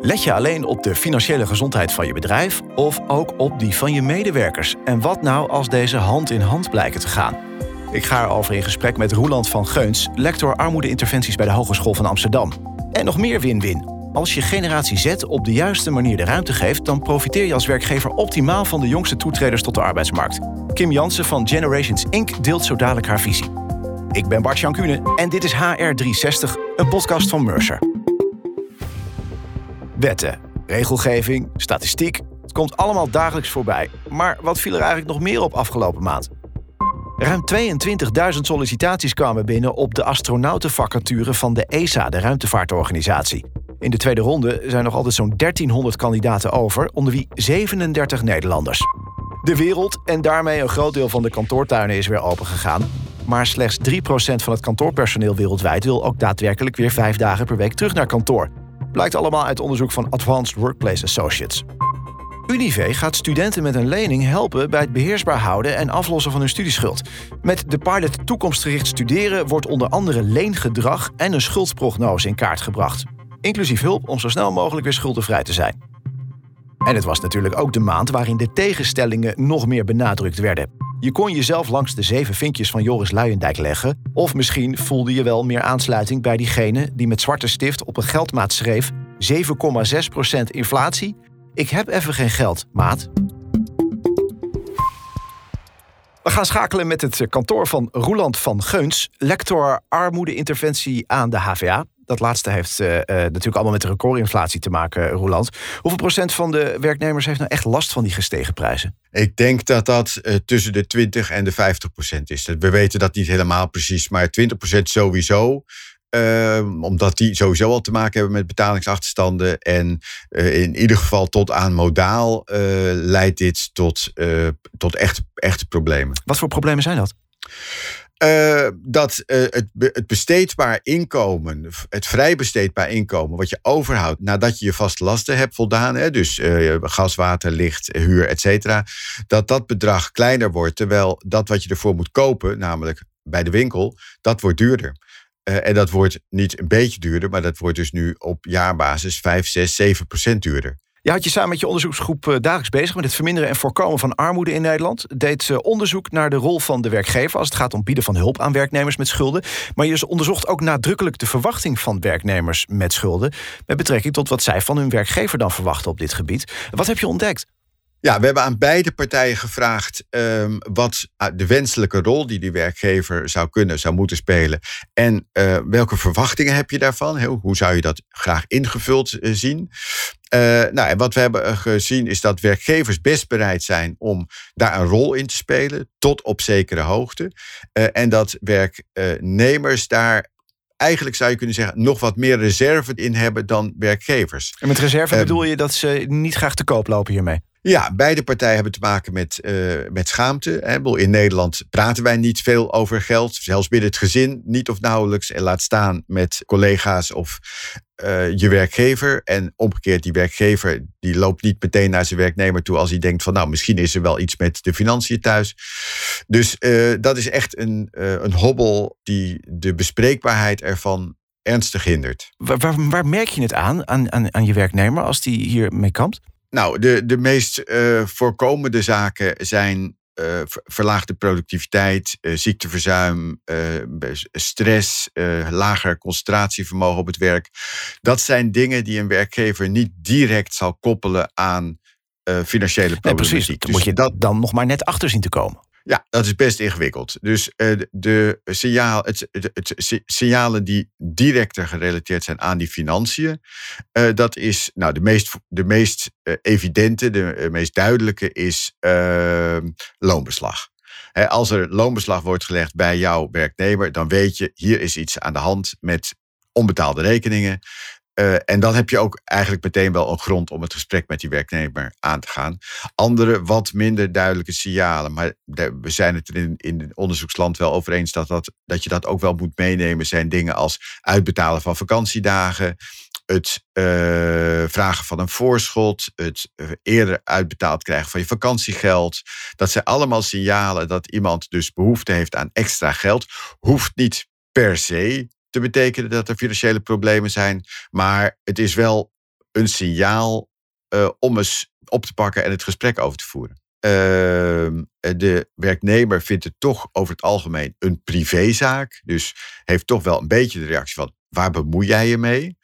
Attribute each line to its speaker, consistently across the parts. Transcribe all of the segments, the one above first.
Speaker 1: Let je alleen op de financiële gezondheid van je bedrijf of ook op die van je medewerkers? En wat nou als deze hand in hand blijken te gaan? Ik ga erover in gesprek met Roeland van Geuns, lector armoedeinterventies bij de Hogeschool van Amsterdam. En nog meer win-win. Als je generatie Z op de juiste manier de ruimte geeft, dan profiteer je als werkgever optimaal van de jongste toetreders tot de arbeidsmarkt. Kim Jansen van Generations Inc. deelt zo dadelijk haar visie. Ik ben Bart Jankune en dit is HR360, een podcast van Mercer. Wetten, regelgeving, statistiek, het komt allemaal dagelijks voorbij. Maar wat viel er eigenlijk nog meer op afgelopen maand? Ruim 22.000 sollicitaties kwamen binnen op de astronautenvacature van de ESA, de ruimtevaartorganisatie. In de tweede ronde zijn nog altijd zo'n 1300 kandidaten over, onder wie 37 Nederlanders. De wereld en daarmee een groot deel van de kantoortuinen is weer opengegaan. Maar slechts 3% van het kantoorpersoneel wereldwijd wil ook daadwerkelijk weer vijf dagen per week terug naar kantoor. Blijkt allemaal uit onderzoek van Advanced Workplace Associates. Unive gaat studenten met een lening helpen bij het beheersbaar houden en aflossen van hun studieschuld. Met de pilot Toekomstgericht Studeren wordt onder andere leengedrag en een schuldprognose in kaart gebracht. Inclusief hulp om zo snel mogelijk weer schuldenvrij te zijn. En het was natuurlijk ook de maand waarin de tegenstellingen nog meer benadrukt werden. Je kon jezelf langs de zeven vinkjes van Joris Luijendijk leggen, of misschien voelde je wel meer aansluiting bij diegene die met zwarte stift op een geldmaat schreef: 7,6% inflatie. Ik heb even geen geld, maat. We gaan schakelen met het kantoor van Roeland van Geuns, lector armoedeinterventie aan de HVA. Dat laatste heeft uh, natuurlijk allemaal met de recordinflatie te maken, Roland. Hoeveel procent van de werknemers heeft nou echt last van die gestegen prijzen?
Speaker 2: Ik denk dat dat uh, tussen de 20 en de 50 procent is. We weten dat niet helemaal precies, maar 20 procent sowieso. Uh, omdat die sowieso al te maken hebben met betalingsachterstanden. En uh, in ieder geval tot aan modaal uh, leidt dit tot, tot echt, echte problemen.
Speaker 1: Wat voor problemen zijn dat?
Speaker 2: Uh, dat uh, het, het besteedbaar inkomen, het vrij besteedbaar inkomen, wat je overhoudt nadat je je vaste lasten hebt voldaan, hè, dus uh, gas, water, licht, huur, et cetera, dat dat bedrag kleiner wordt, terwijl dat wat je ervoor moet kopen, namelijk bij de winkel, dat wordt duurder. en dat wordt niet een beetje duurder, maar dat wordt dus nu op jaarbasis 5, 6, 7 procent duurder.
Speaker 1: Je had je samen met je onderzoeksgroep eh, dagelijks bezig met het verminderen en voorkomen van armoede in Nederland. Deed onderzoek naar de rol van de werkgever als het gaat om bieden van hulp aan werknemers met schulden. Maar je onderzocht ook nadrukkelijk de verwachting van werknemers met schulden. Met betrekking tot wat zij van hun werkgever dan verwachten op dit gebied. Wat heb je ontdekt?
Speaker 2: Ja, we hebben aan beide partijen gevraagd um, wat ah, de wenselijke rol die die werkgever zou kunnen, zou moeten spelen. En uh, welke verwachtingen heb je daarvan? Hoe zou je dat graag ingevuld uh, zien? Uh, nou, en wat we hebben gezien is dat werkgevers best bereid zijn om daar een rol in te spelen, tot op zekere hoogte. en dat werknemers daar eigenlijk zou je kunnen zeggen, nog wat meer reserve in hebben dan werkgevers.
Speaker 1: En met reserve um, bedoel je dat ze niet graag te koop lopen hiermee?
Speaker 2: Ja, beide partijen hebben te maken met, uh, met schaamte. In Nederland praten wij niet veel over geld, zelfs binnen het gezin niet of nauwelijks. En laat staan met collega's of uh, je werkgever. En omgekeerd, die werkgever die loopt niet meteen naar zijn werknemer toe als hij denkt van nou, misschien is er wel iets met de financiën thuis. Dus uh, dat is echt een, een hobbel die de bespreekbaarheid ervan ernstig hindert.
Speaker 1: Waar, waar, waar merk je het aan, aan, aan, aan je werknemer als die hiermee kampt?
Speaker 2: Nou, de, de meest uh, voorkomende zaken zijn uh, verlaagde productiviteit, uh, ziekteverzuim, stress, lager concentratievermogen op het werk. Dat zijn dingen die een werkgever niet direct zal koppelen aan financiële problematiek.
Speaker 1: Nee, precies, dan dus moet je dat dan nog maar net achter zien te komen.
Speaker 2: Ja, dat is best ingewikkeld. Dus uh, de signaal, het, het, signalen die directer gerelateerd zijn aan die financiën, uh, dat is nou, de meest, de meest uh, evidente, de meest duidelijke is ehm, loonbeslag. Als er loonbeslag wordt gelegd bij jouw werknemer, dan weet je, hier is iets aan de hand met onbetaalde rekeningen. Uh, en dan heb je ook eigenlijk meteen wel een grond om het gesprek met die werknemer aan te gaan. Andere, wat minder duidelijke signalen. Maar we zijn het er in, in het onderzoeksland wel over eens dat, dat, dat je dat ook wel moet meenemen. Zijn dingen als uitbetalen van vakantiedagen. Het uh, vragen van een voorschot, het uh, eerder uitbetaald krijgen van je vakantiegeld. Dat zijn allemaal signalen dat iemand dus behoefte heeft aan extra geld. Hoeft niet per se te betekenen dat er financiële problemen zijn. Maar het is wel een signaal uh, om eens op te pakken en het gesprek over te voeren. Uh, de werknemer vindt het toch over het algemeen een privézaak. Dus heeft toch wel een beetje de reactie van waar bemoei jij je mee?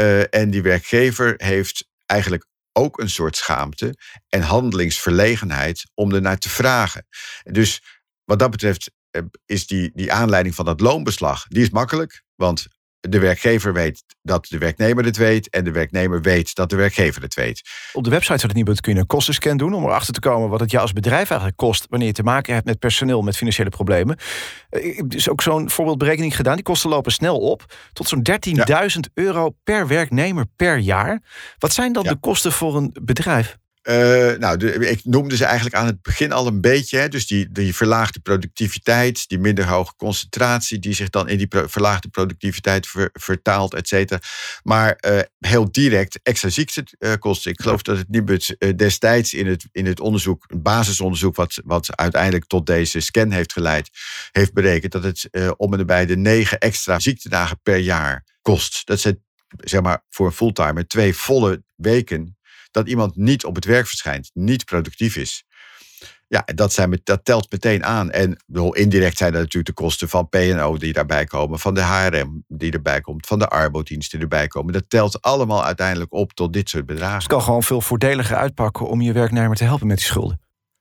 Speaker 2: Uh, en die werkgever heeft eigenlijk ook een soort schaamte en handelingsverlegenheid om er naar te vragen. Dus wat dat betreft eh, is die, die aanleiding van dat loonbeslag, die is makkelijk. Want de werkgever weet dat de werknemer het weet. En de werknemer weet dat de werkgever het weet.
Speaker 1: Op de website van het Nibud kun je een kostenscan doen. om erachter te komen wat het jou als bedrijf eigenlijk kost. wanneer je te maken hebt met personeel met financiële problemen. Eh, ik heb dus ook zo'n voorbeeldberekening gedaan. Die kosten lopen snel op. Tot zo'n 13.000 euro per werknemer per jaar. Wat zijn dan de kosten voor een bedrijf?
Speaker 2: Uh, nou, ik noemde ze eigenlijk aan het begin al een beetje. Hè, dus die, die verlaagde productiviteit, die minder hoge concentratie, die zich dan in die verlaagde productiviteit vertaalt, et cetera. Maar uh, heel direct extra ziektekosten. Ik geloof dat het Nibud uh, destijds in het, in het onderzoek, een basisonderzoek, wat, wat uiteindelijk tot deze scan heeft geleid, heeft berekend dat het om en bij de negen extra ziektedagen per jaar kost. Dat zijn zeg maar voor een fulltimer twee volle weken dat iemand niet op het werk verschijnt, niet productief is. Ja, dat, zijn, dat telt meteen aan. En indirect zijn er natuurlijk de kosten van PO die daarbij komen, van de HRM die erbij komt, van de arbodiensten die erbij komen. Dat telt allemaal uiteindelijk op tot dit soort bedragen.
Speaker 1: Het kan gewoon veel voordeliger uitpakken om je werknemer te helpen met die schulden.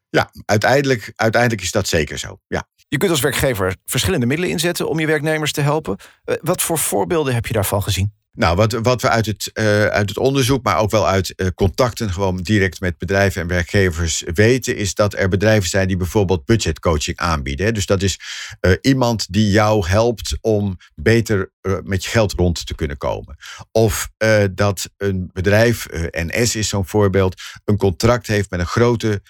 Speaker 2: Ja, uiteindelijk, uiteindelijk is dat zeker zo. Ja.
Speaker 1: Je kunt als werkgever verschillende middelen inzetten om je werknemers te helpen. Eh, wat voor voorbeelden heb je daarvan gezien?
Speaker 2: Nou, wat, wat we uit het, uh, uit het onderzoek, maar ook wel uit uh, contacten gewoon direct met bedrijven en werkgevers weten, is dat er bedrijven zijn die bijvoorbeeld budgetcoaching aanbieden. Dus dat is uh, iemand die jou helpt om beter met je geld rond te kunnen komen. Of dat een bedrijf, NS is zo'n voorbeeld, een contract heeft met een grote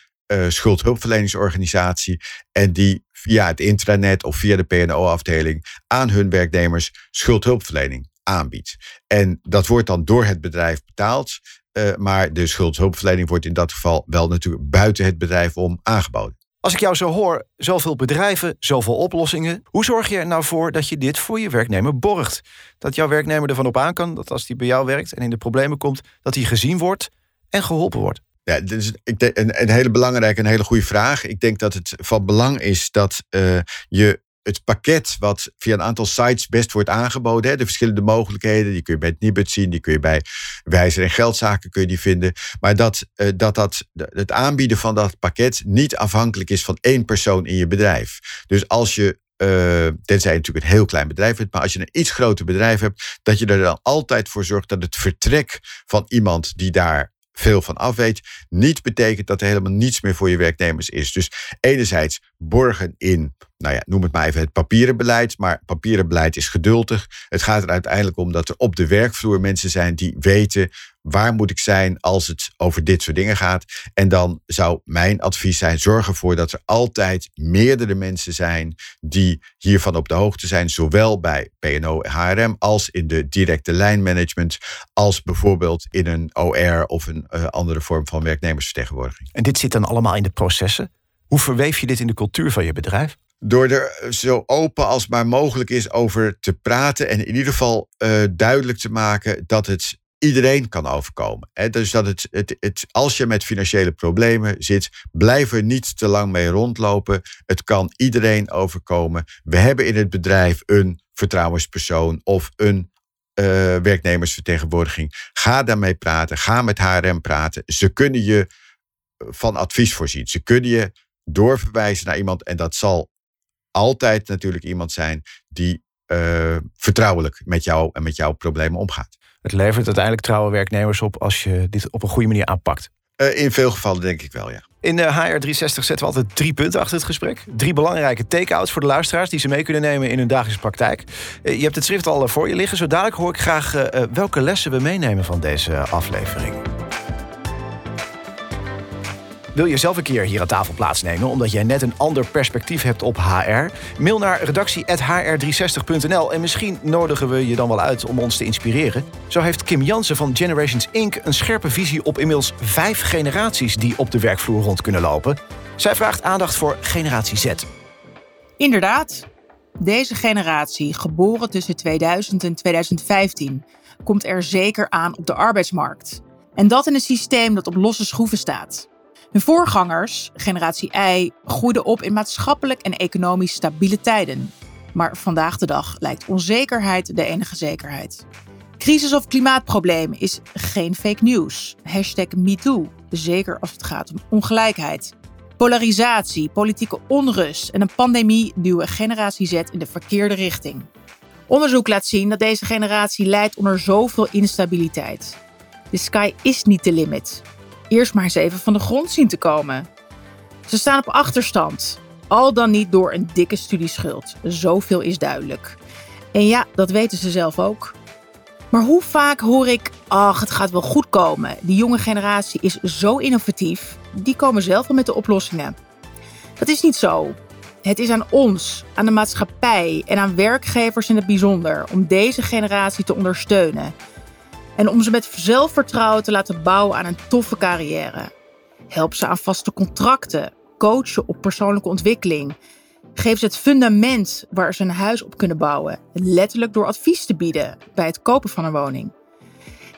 Speaker 2: schuldhulpverleningsorganisatie en die via het intranet of via de PNO-afdeling aan hun werknemers schuldhulpverlening aanbiedt. En dat wordt dan door het bedrijf betaald. Uh, maar de schuldhulpverlening wordt in dat geval wel natuurlijk buiten het bedrijf om aangeboden.
Speaker 1: Als ik jou zo hoor, zoveel bedrijven, zoveel oplossingen. Hoe zorg je er nou voor dat je dit voor je werknemer borgt? Dat jouw werknemer ervan op aan kan dat als hij bij jou werkt en in de problemen komt, dat hij gezien wordt en geholpen wordt.
Speaker 2: Ja, dit is een, een hele belangrijke en hele goede vraag. Ik denk dat het van belang is dat uh, je het pakket wat via een aantal sites best wordt aangeboden. Hè, de verschillende mogelijkheden, die kun je bij het Nibud zien, die kun je bij wijzer en geldzaken kun je die vinden. Maar dat, uh, dat, dat het aanbieden van dat pakket niet afhankelijk is van één persoon in je bedrijf. Dus als je uh, tenzij je natuurlijk een heel klein bedrijf hebt, maar als je een iets groter bedrijf hebt, dat je er dan altijd voor zorgt dat het vertrek van iemand die daar veel van af weet, niet betekent dat er helemaal niets meer voor je werknemers is. Dus enerzijds borgen in nou ja, noem het maar even het papieren beleid. Maar papieren beleid is geduldig. Het gaat er uiteindelijk om dat er op de werkvloer mensen zijn die weten waar moet ik zijn als het over dit soort dingen gaat. En dan zou mijn advies zijn: zorg ervoor dat er altijd meerdere mensen zijn die hiervan op de hoogte zijn, zowel bij PNO en HRM als in de directe lijnmanagement, als bijvoorbeeld in een OR of een uh, andere vorm van werknemersvertegenwoordiging.
Speaker 1: En dit zit dan allemaal in de processen. Hoe verweef je dit in de cultuur van je bedrijf?
Speaker 2: Door er zo open als maar mogelijk is over te praten en in ieder geval uh, duidelijk te maken dat het iedereen kan overkomen. He, dus dat het, het, het, als je met financiële problemen zit, blijf er niet te lang mee rondlopen. Het kan iedereen overkomen. We hebben in het bedrijf een vertrouwenspersoon of een uh, werknemersvertegenwoordiging. Ga daarmee praten. Ga met HRM praten. Ze kunnen je van advies voorzien. Ze kunnen je doorverwijzen naar iemand en dat zal altijd natuurlijk iemand zijn die uh, vertrouwelijk met jou en met jouw problemen omgaat.
Speaker 1: Het levert uiteindelijk trouwe werknemers op als je dit op een goede manier aanpakt.
Speaker 2: Uh, in veel gevallen denk ik wel, ja.
Speaker 1: In de HR360 zetten we altijd drie punten achter het gesprek. Drie belangrijke take-outs voor de luisteraars die ze mee kunnen nemen in hun dagelijkse praktijk. Uh, je hebt het schrift al voor je liggen. Zo dadelijk hoor ik graag welke lessen we meenemen van deze aflevering. Wil je zelf een keer hier aan tafel plaatsnemen omdat jij net een ander perspectief hebt op HR? Mail naar redactie.hr360.nl en misschien nodigen we je dan wel uit om ons te inspireren. Zo heeft Kim Jansen van Generations Inc. een scherpe visie op inmiddels vijf generaties die op de werkvloer rond kunnen lopen. Zij vraagt aandacht voor generatie Z.
Speaker 3: Inderdaad. Deze generatie, geboren tussen 2000 en 2015, komt er zeker aan op de arbeidsmarkt. En dat in een systeem dat op losse schroeven staat. Hun voorgangers, generatie Y, groeiden op in maatschappelijk en economisch stabiele tijden. Maar vandaag de dag lijkt onzekerheid de enige zekerheid. Crisis of klimaatprobleem is geen fake news. Hashtag MeToo, zeker als het gaat om ongelijkheid. Polarisatie, politieke onrust en een pandemie duwen generatie Z in de verkeerde richting. Onderzoek laat zien dat deze generatie lijdt onder zoveel instabiliteit. De sky is niet de limit. Eerst maar eens even van de grond zien te komen. Ze staan op achterstand, al dan niet door een dikke studieschuld. Zoveel is duidelijk. En ja, dat weten ze zelf ook. Maar hoe vaak hoor ik, ach, het gaat wel goed komen. Die jonge generatie is zo innovatief, die komen zelf wel met de oplossingen. Dat is niet zo. Het is aan ons, aan de maatschappij en aan werkgevers in het bijzonder om deze generatie te ondersteunen. En om ze met zelfvertrouwen te laten bouwen aan een toffe carrière. Help ze aan vaste contracten, coachen op persoonlijke ontwikkeling Geef ze het fundament waar ze een huis op kunnen bouwen, letterlijk door advies te bieden bij het kopen van een woning.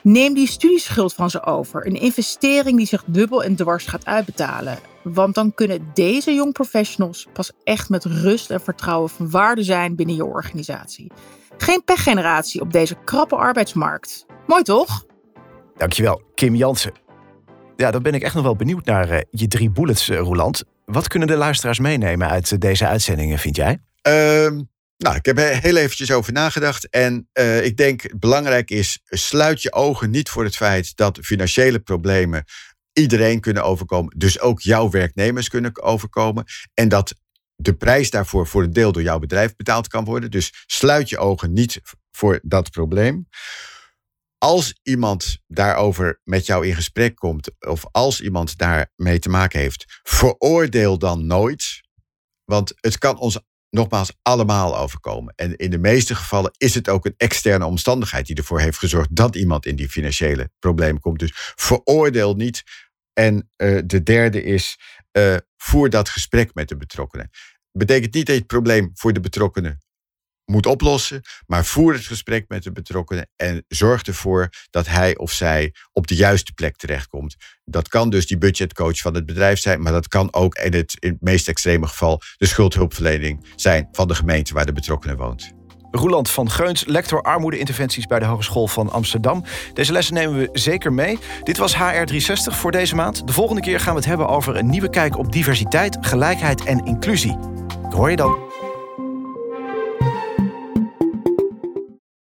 Speaker 3: Neem die studieschuld van ze over, een investering die zich dubbel en dwars gaat uitbetalen. Want dan kunnen deze jong professionals pas echt met rust en vertrouwen van waarde zijn binnen je organisatie. Geen pechgeneratie op deze krappe arbeidsmarkt. Mooi toch?
Speaker 1: Dankjewel, Kim Jansen. Ja, dan ben ik echt nog wel benieuwd naar uh, je drie bullets, uh, Roland. Wat kunnen de luisteraars meenemen uit deze uitzendingen, vind jij?
Speaker 2: Um, nou, ik heb er heel eventjes over nagedacht. En uh, ik denk belangrijk is, sluit je ogen niet voor het feit dat financiële problemen iedereen kunnen overkomen. Dus ook jouw werknemers kunnen overkomen. En dat de prijs daarvoor voor een deel door jouw bedrijf betaald kan worden. Dus sluit je ogen niet voor dat probleem als iemand daarover met jou in gesprek komt, of als iemand daarmee te maken heeft, veroordeel dan nooit. Want het kan ons nogmaals allemaal overkomen. En in de meeste gevallen is het ook een externe omstandigheid die ervoor heeft gezorgd dat iemand in die financiële problemen komt. Dus veroordeel niet. En uh, de derde is, uh, voer dat gesprek met de betrokkenen. Betekent niet dat je het probleem voor de betrokkenen moet oplossen. Maar voer het gesprek met de betrokkenen en zorg ervoor dat hij of zij op de juiste plek terechtkomt. Dat kan dus die budgetcoach van het bedrijf zijn, maar dat kan ook in het meest extreme geval de schuldhulpverlening zijn van de gemeente waar de betrokkenen woont.
Speaker 1: Roeland van Geuns, lector armoedeinterventies bij de Hogeschool van Amsterdam. Deze lessen nemen we zeker mee. Dit was HR360 voor deze maand. De volgende keer gaan we het hebben over een nieuwe kijk op diversiteit, gelijkheid en inclusie. Ik hoor je dan.